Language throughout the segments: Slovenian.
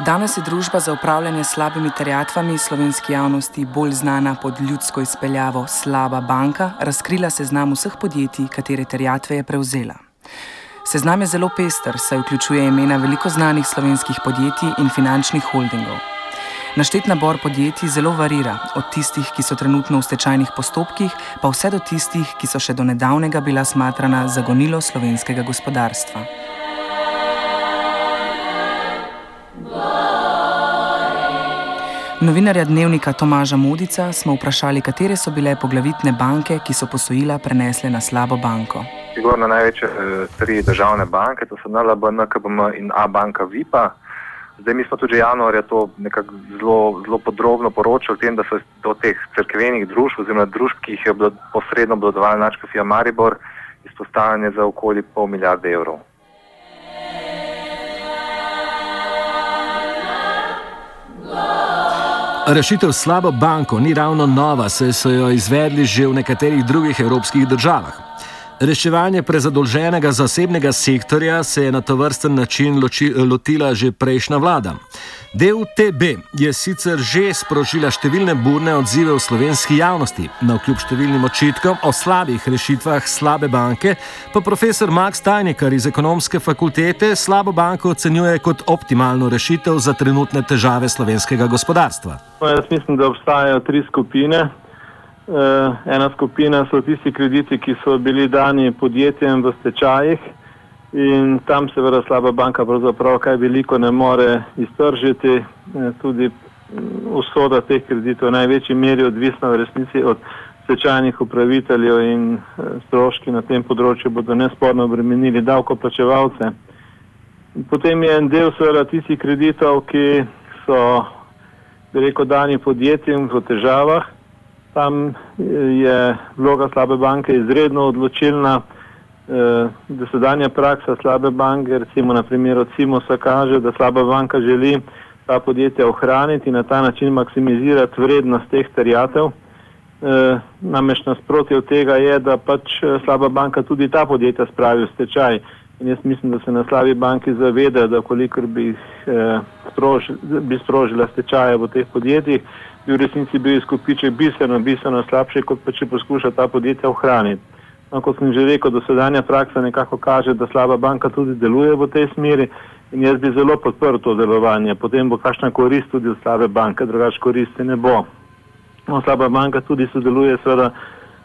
Danes je družba za upravljanje s slabimi terjatvami slovenski javnosti bolj znana pod ljudsko izpeljavo Slaba banka, razkrila seznam vseh podjetij, katere terjatve je prevzela. Seznam je zelo pester, saj vključuje imena veliko znanih slovenskih podjetij in finančnih holdingov. Naštet nabor podjetij zelo varira, od tistih, ki so trenutno v stečajnih postopkih, pa vse do tistih, ki so še do nedavnega bila smatrana za gonilo slovenskega gospodarstva. Novinarja dnevnika Tomaža Modica smo vprašali, katere so bile poglavitne banke, ki so posojila prenesle na slabo banko. Sigurno največje eh, tri državne banke, to so NLB, NKBM in A banka VIPA. Zdaj mi smo tudi januarja to nekako zelo, zelo podrobno poročali o tem, da so do teh crkvenih družb oziroma družb, ki jih je posredno obladovali načka Fija Maribor, izpostavljene za okoli pol milijarde evrov. Rešitev slabo banko ni ravno nova, saj so jo izvedli že v nekaterih drugih evropskih državah. Reševanje prezadolženega zasebnega sektorja se je na to vrsten način loči, lotila že prejšnja vlada. DUTB je sicer že sprožila številne burne odzive v slovenski javnosti, na vkljub številnim očitkom o slabih rešitvah slabe banke, pa profesor Max Tajnikar iz ekonomske fakultete slabo banko ocenjuje kot optimalno rešitev za trenutne težave slovenskega gospodarstva. Jaz mislim, da obstajajo tri skupine. Uh, ena skupina so tisti krediti, ki so bili dani podjetjem v stečajih. In tam seveda slaba banka pravzaprav kaj veliko ne more iztržiti. Eh, tudi mm, usoda teh kreditov v največji meri odvisna v resnici od stečajnih upraviteljev in eh, stroški na tem področju bodo nesporno obremenili davkoplačevalce. Potem je en del seveda tistih kreditov, ki so, bi rekel, dani podjetjem v težavah. Tam eh, je vloga slabe banke izredno odločilna. Eh, da sedanja praksa slabe banke, recimo na primeru Cimosa, kaže, da slaba banka želi ta podjetja ohraniti in na ta način maksimizirati vrednost teh terjatev. E, namreč nasprotje od tega je, da pač eh, slaba banka tudi ta podjetja spravi v stečaj. In jaz mislim, da se na slabi banki zaveda, da kolikor bi, eh, sprož, bi sprožila stečaje v teh podjetjih, bi v resnici bil izkupiček bistveno, bistveno slabši, kot pa če poskuša ta podjetja ohraniti. No, kot sem že rekel, dosedanja praksa nekako kaže, da slaba banka tudi deluje v tej smeri in jaz bi zelo podprl to delovanje. Potem bo kakšna korist tudi od slabe banke, drugač koristi ne bo. No, slaba banka tudi sodeluje seveda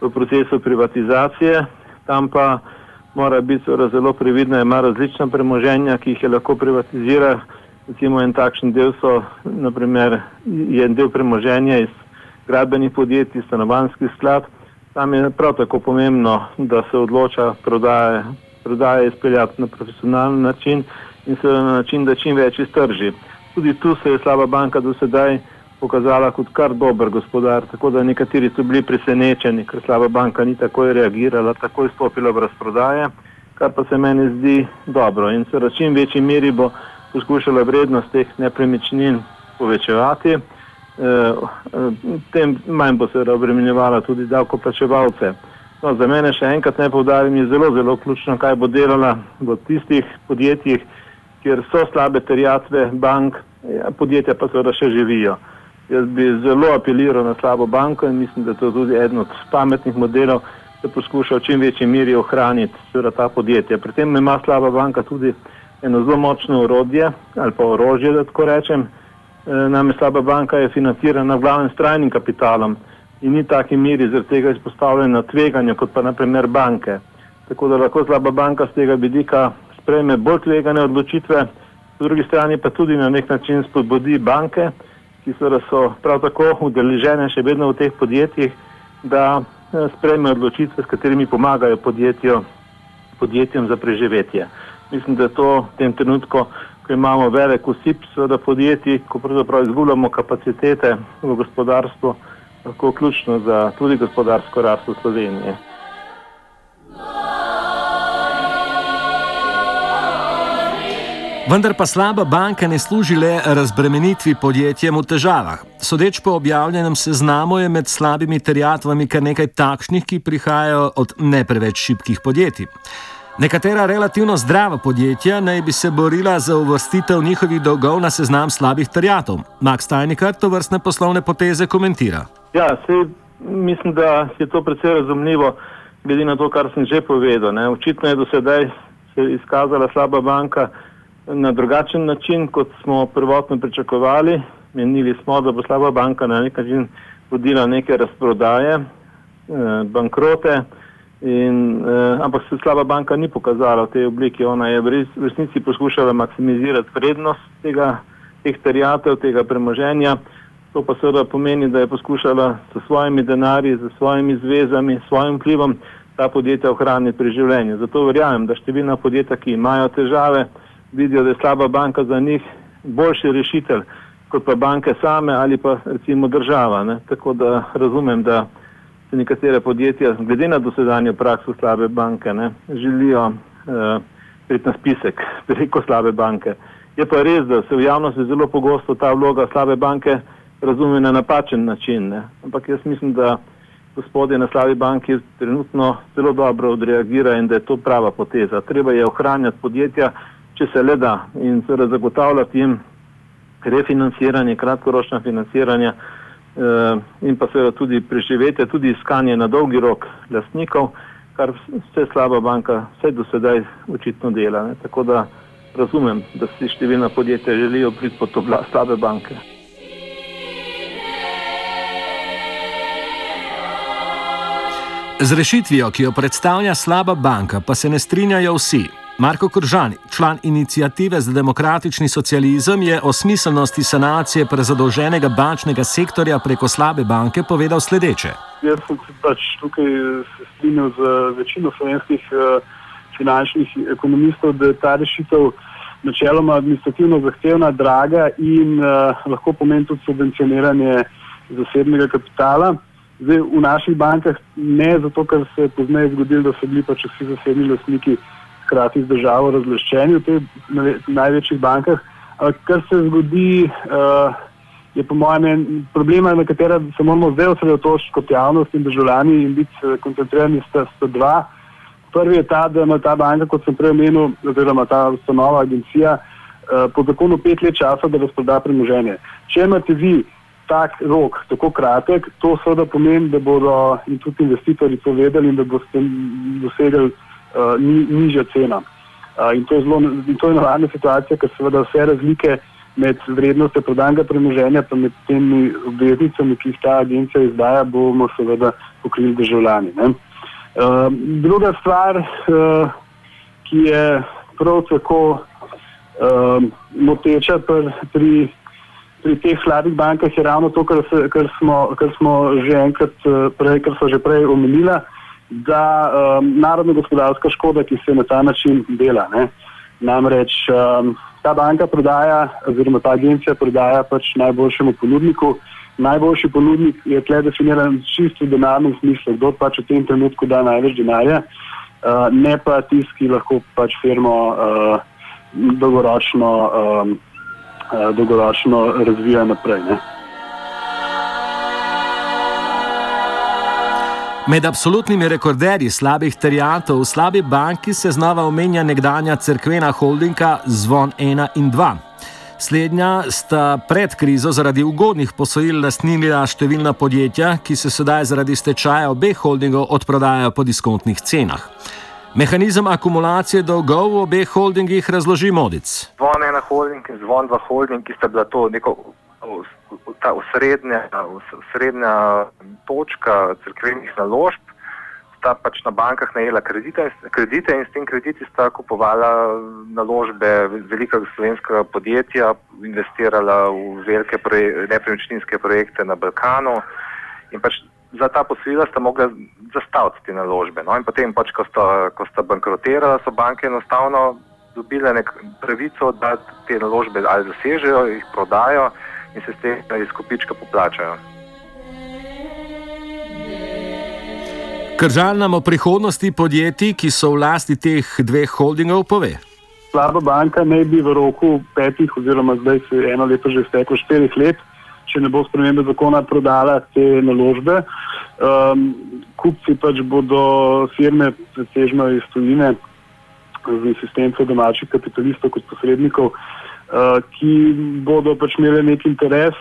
v procesu privatizacije, tam pa mora biti seveda zelo previdna, ima različna premoženja, ki jih je lahko privatizira. Recimo en takšen del so, naprimer, je en del premoženja iz gradbenih podjetij, stanovanskih skladov. Tam je prav tako pomembno, da se odloča prodaje, prodaje izpeljati na profesionalen način in se na način, da čim več iztrži. Tudi tu se je slaba banka do sedaj pokazala kot kar dober gospodar, tako da nekateri so bili presenečeni, ker slaba banka ni takoj reagirala, takoj stopila v razprodaje, kar pa se meni zdi dobro in se v čim večji meri bo poskušala vrednost teh nepremičnin povečevati. Eh, tem manj bo se obremenjevala tudi davkoplačevalce. No, za mene še enkrat ne povdarim, je zelo, zelo ključno, kaj bo delala v tistih podjetjih, kjer so slabe terjatve bank, ja, podjetja pa seveda še živijo. Jaz bi zelo apeliral na slabo banko in mislim, da je to tudi eden od pametnih modelov, da poskuša v čim večji miri ohraniti seveda ta podjetja. Pri tem ima slaba banka tudi eno zelo močno urodje ali pa orožje, da tako rečem, Eh, Namreč slaba banka je financirana glavnem s trajnim kapitalom in ni taki miri zaradi tega izpostavljena tveganju kot pa naprimer banke. Tako da lahko slaba banka z tega vidika sprejme bolj tvegane odločitve, po drugi strani pa tudi na nek način spodbudi banke, ki so prav tako udeležene še vedno v teh podjetjih, da eh, sprejme odločitve, s katerimi pomagajo podjetjo, podjetjem za preživetje. Mislim, da je to v tem trenutku ko imamo velik usip seveda podjetij, ko pravzaprav izgubljamo kapacitete v gospodarstvu, lahko ključno za tudi gospodarsko rast v Sloveniji. Vendar pa slaba banka ne služi le razbremenitvi podjetjem v težavah. Sodeč po objavljenem seznamu je med slabimi terjatvami kar nekaj takšnih, ki prihajajo od ne preveč šibkih podjetij. Nekatera relativno zdrava podjetja naj bi se borila za uvrstitev njihovih dolgov na seznam slabih terjatov. Max Tajnikar to vrstne poslovne poteze komentira. Ja, sej, mislim, da je to predvsej razumljivo, glede na to, kar sem že povedal. Ne. Očitno je do sedaj se izkazala slaba banka na drugačen način, kot smo prvotno pričakovali. Menili smo, da bo slaba banka na nek način vodila neke razprodaje, eh, bankrote. In, eh, ampak se slaba banka ni pokazala v tej obliki. Ona je v resnici poskušala maksimizirati vrednost tega, teh terjatev, tega premoženja. To pa seveda pomeni, da je poskušala s svojimi denarji, s svojimi zvezami, s svojim vplivom ta podjetja ohraniti pri življenju. Zato verjamem, da številna podjetja, ki imajo težave, vidijo, da je slaba banka za njih boljši rešitelj kot pa banke same ali pa recimo država. Ne? Tako da razumem, da se nekatere podjetja, glede na dosedanjo prakso slabe banke, ne, želijo uh, priti na spisek preko slabe banke. Je pa res, da se v javnosti zelo pogosto ta vloga slabe banke razume na napačen način. Ne. Ampak jaz mislim, da gospodje na slabi banki trenutno zelo dobro odreagira in da je to prava poteza. Treba je ohranjati podjetja, če se le da in seveda zagotavljati jim refinanciranje, kratkoročna financiranja. Eh, in pa seveda tudi preživetje, tudi iskanje na dolgi rok lastnikov, kar vse slaba banka vse do sedaj očitno dela. Ne. Tako da razumem, da si številna podjetja želijo priti pod to slabe banke. Z rešitvijo, ki jo predstavlja slaba banka, pa se ne strinjajo vsi. Marko Kržani, član inicijative za demokratični socializem, je o smiselnosti sanacije prezadolženega bančnega sektorja preko slabe banke povedal sledeče. Jaz sem se pač tukaj strinjal z večino slovenskih uh, finančnih ekonomistov, da je ta rešitev načeloma administrativno zahtevna, draga in uh, lahko pomeni tudi subvencioniranje zasebnega kapitala. Zdaj, v naših bankah ne zato, ker se je pozneje zgodilo, da so bili pač vsi zasebni lastniki hkrati z državo razloščeni v teh največjih bankah. Kar se zgodi, uh, je po mojem problem, na katera se moramo zdaj osredotočiti kot javnost in državljani in biti eh, koncentrirani sta, sta dva. Prvi je ta, da ima ta banka, kot sem prej omenil, oziroma ta ustanova, agencija, uh, po zakonu pet let časa, da razproda premoženje. Če imate vi tak rok, tako kratek, to seveda pomeni, da bodo in tudi investitorji to vedeli in da boste dosegli uh, ni, nižja cena. Uh, in to je zelo naravna situacija, ker seveda vse razlike med vrednostjo prodanega premoženja in med temi obveznicami, ki jih ta agencija izdaja, bomo seveda pokrili državljani. Uh, druga stvar, uh, ki je prav tako uh, moteča pri, pri, pri teh slabih bankah, je ravno to, kar, se, kar, smo, kar smo že enkrat prej, kar so že prej omenila da um, narodna gospodarska škoda, ki se na ta način dela. Ne? Namreč um, ta banka prodaja, oziroma ta agencija prodaja pač najboljšemu ponudniku. Najboljši ponudnik je tle definiran čisto v denarnem smislu, kdo pač v tem trenutku da največ denarja, uh, ne pa tisti, ki lahko pač firmo uh, dolgoročno, um, uh, dolgoročno razvija naprej. Ne? Med absolutnimi rekorderji slabih terjatov v slabi banki se znova omenja nekdanja crkvena holdinga Zvon 1 in 2. Slednja sta pred krizo zaradi ugodnih posojil lastnila številna podjetja, ki se sedaj zaradi stečaja obeh holdingov odprodajajo po diskontnih cenah. Mehanizem akumulacije dolgov v obeh holdingih razloži Modic. Zvon 1 holding in Zvon 2 holding, ki sta bila to neko ta osrednja, osrednja točka crkvenih naložb, sta pač na bankah najela kredite, kredite in s tem krediti sta kupovala naložbe velikega slovenskega podjetja, investirala v velike proje, nepremičninske projekte na Balkanu in pač za ta posojila sta mogla zastaviti te naložbe. No? In potem, pač, ko, sta, ko sta bankrotirala, so banke enostavno dobile nek pravico, da te naložbe ali zasežejo, jih prodajo in se s tega izkupička poplačajo. Kržal nam o prihodnosti podjetij, ki so v lasti teh dveh holdingov, pove. Slaba banka naj bi v roku petih, oziroma zdaj se eno leto že steklo, štirih let, če ne bo spremembe zakona, prodala te naložbe. Um, kupci pač bodo firme, pretežno iz tujine, z asistenco domačih kapitalistov kot posrednikov, ki bodo pač imeli nek interes.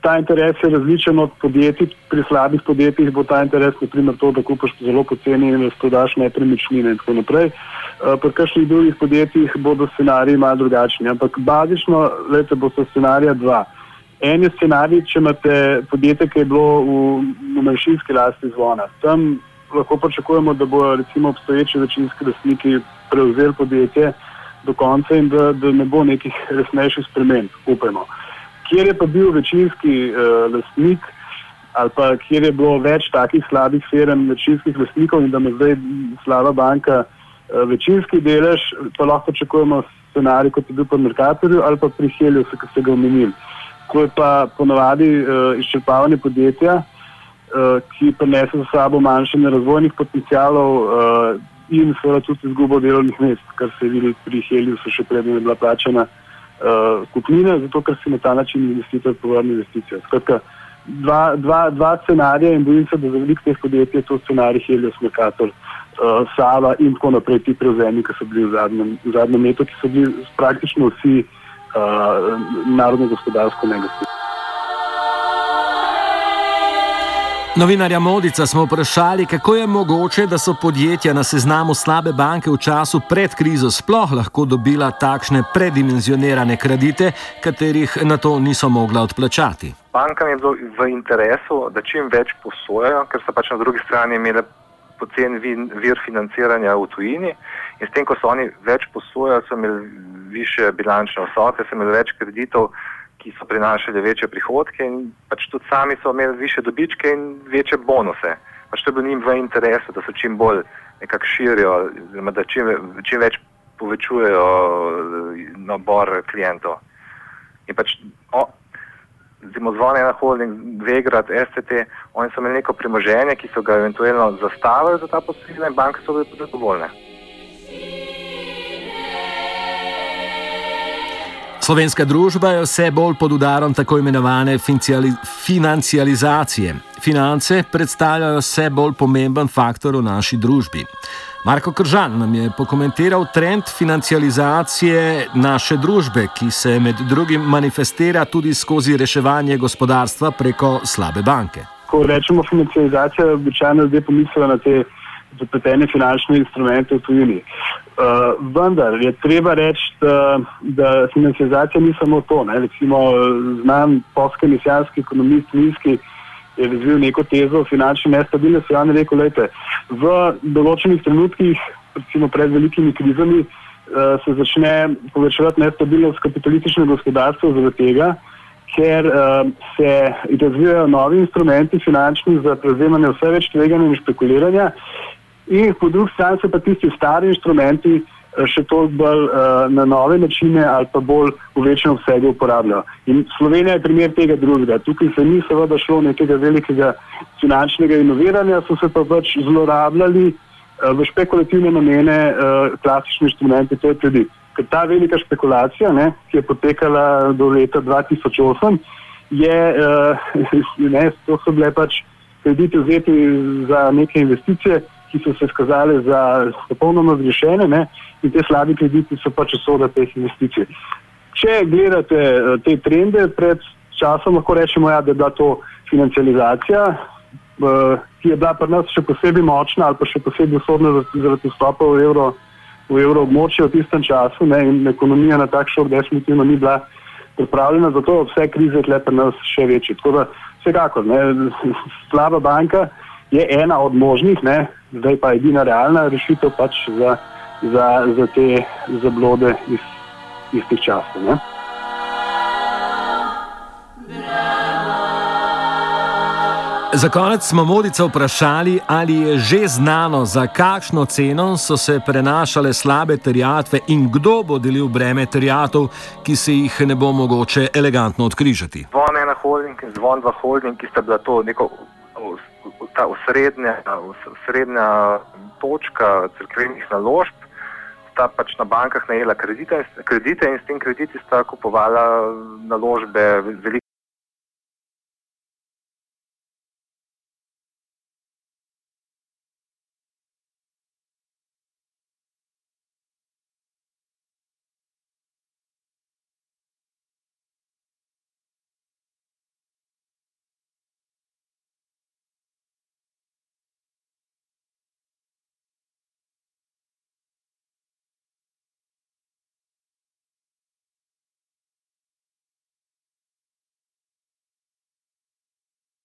Ta interes je različen od podjetij. Pri slabih podjetjih bo ta interes, naprimer, to, da kupiš zelo poceni in da stodaš nepremičnine in tako naprej. Pri kakšnih drugih podjetjih bodo scenariji malo drugačni. Ampak bazično, lete, bo so scenarija dva. En je scenarij, če imate podjetje, ki je bilo v manjšinski lasti zvona. Tam lahko pričakujemo, da bodo recimo obstoječi večinski lastniki prevzeli podjetje do konca in da, da ne bo nekih resnejših sprememb, upajmo. Kjer je pa bil večinski uh, lastnik ali pa kjer je bilo več takih slabih firm večinskih lastnikov in da ima zdaj slaba banka uh, večinski delež, pa lahko pričakujemo scenarij, kot je bil pri Merkatorju ali pa pri Helju, ki ste ga omenili ko je pa ponovadi uh, izčrpavanje podjetja, uh, ki prenese za sabo manjšanje razvojnih potencijalov uh, in seveda tudi izgubo delovnih mest, kar se je videlo pri Heliju, so še predtem bila plačana uh, kupnina, zato ker si na ta način investitor povrne investicijo. Skratka, dva, dva, dva scenarija in bojim se, da za velik teh podjetij je to scenarij Helijo, Smekator. Uh, Sava in tako naprej, ti prevzemi, ki so bili v zadnjem, v zadnjem letu, ki so bili praktično vsi uh, narodno gospodarsko Novinarja Modica smo vprašali, kako je mogoče, da so podjetja na seznamu slabe banke v času pred krizo sploh lahko dobila takšne predimenzionirane kredite, katerih na to niso mogla odplačati. Bankam je bilo v interesu, da čim več posojajo, ker so pač na drugi strani imeli pocen vir financiranja v tujini in s tem, ko so oni več posojali, so imeli više bilančne vsote, so imeli več kreditov, ki so prinašali večje prihodke in pač tudi sami so imeli više dobičke in večje bonuse. Pač to je bilo njim v interesu, da so čim bolj nekako širijo, da čim, čim več povečujejo nabor klientov. In pač, o, zimo zvone na holding, Vegrad, STT, oni so imeli neko premoženje, ki so ga eventualno zastavili za ta posojila in banke so bile zadovoljne. Slovenska družba je vse bolj pod udarom tako imenovane financializacije. Finance predstavljajo vse bolj pomemben faktor v naši družbi. Marko Kržan nam je pokomentiral trend financializacije naše družbe, ki se med drugim manifestira tudi skozi reševanje gospodarstva preko slabe banke. Ko rečemo financializacija, običajno zdaj pomislimo na te zapletene finančne instrumente v tujini. Uh, vendar je treba reči, da, da financializacija ni samo to. Ne. Recimo, znam postkenisijanski ekonomist Vinski je razvil neko tezo o finančni nestabilnosti. On je rekel, da v določenih trenutkih, recimo pred velikimi krizami, uh, se začne povečevati nestabilnost kapitalističnega gospodarstva zaradi tega, ker uh, se razvijajo novi instrumenti finančni za prevzemanje vse več tveganja in špekuliranja in po drugi strani so pa tisti stari inštrumenti eh, še toliko bolj uh, na nove načine ali pa bolj v večjem obsegu uporabljajo. In Slovenija je primer tega drugega. Tukaj se ni seveda šlo nekega velikega finančnega inoviranja, so se pa pač zlorabljali uh, v špekulativne namene uh, klasični inštrumenti, to je kredit. Ker ta velika špekulacija, ne, ki je potekala do leta 2008, je, uh, ne, to so bile pač krediti vzeti za neke investicije, ki so se skazali za popolnoma zgrešene ne? in te slabi krediti so pač usoda teh investicij. Če gledate uh, te trende pred časom, lahko rečemo, ja, da je bila to financializacija, uh, ki je bila pri nas še posebej močna ali pa še posebej usodna zaradi vstopa v evro, v evro območje v tistem času ne? in ekonomija na tak šok definitivno ni bila pripravljena, zato vse krize tle pri nas še večje. Tako da vsekakor, slaba banka je ena od možnih, ne, zdaj pa edina realna rešitev pač za, za, za te zablode iz, iz teh časov. Ne. Za konec smo modice vprašali, ali je že znano, za kakšno ceno so se prenašale slabe terjatve in kdo bo delil breme terjatov, ki se jih ne bo mogoče elegantno odkrižati. Zvon ena holding in zvon dva holding, ki sta bila to neko ta osrednja, osrednja točka crkvenih naložb, sta pač na bankah najela kredite, kredite in s tem krediti sta kupovala naložbe velikih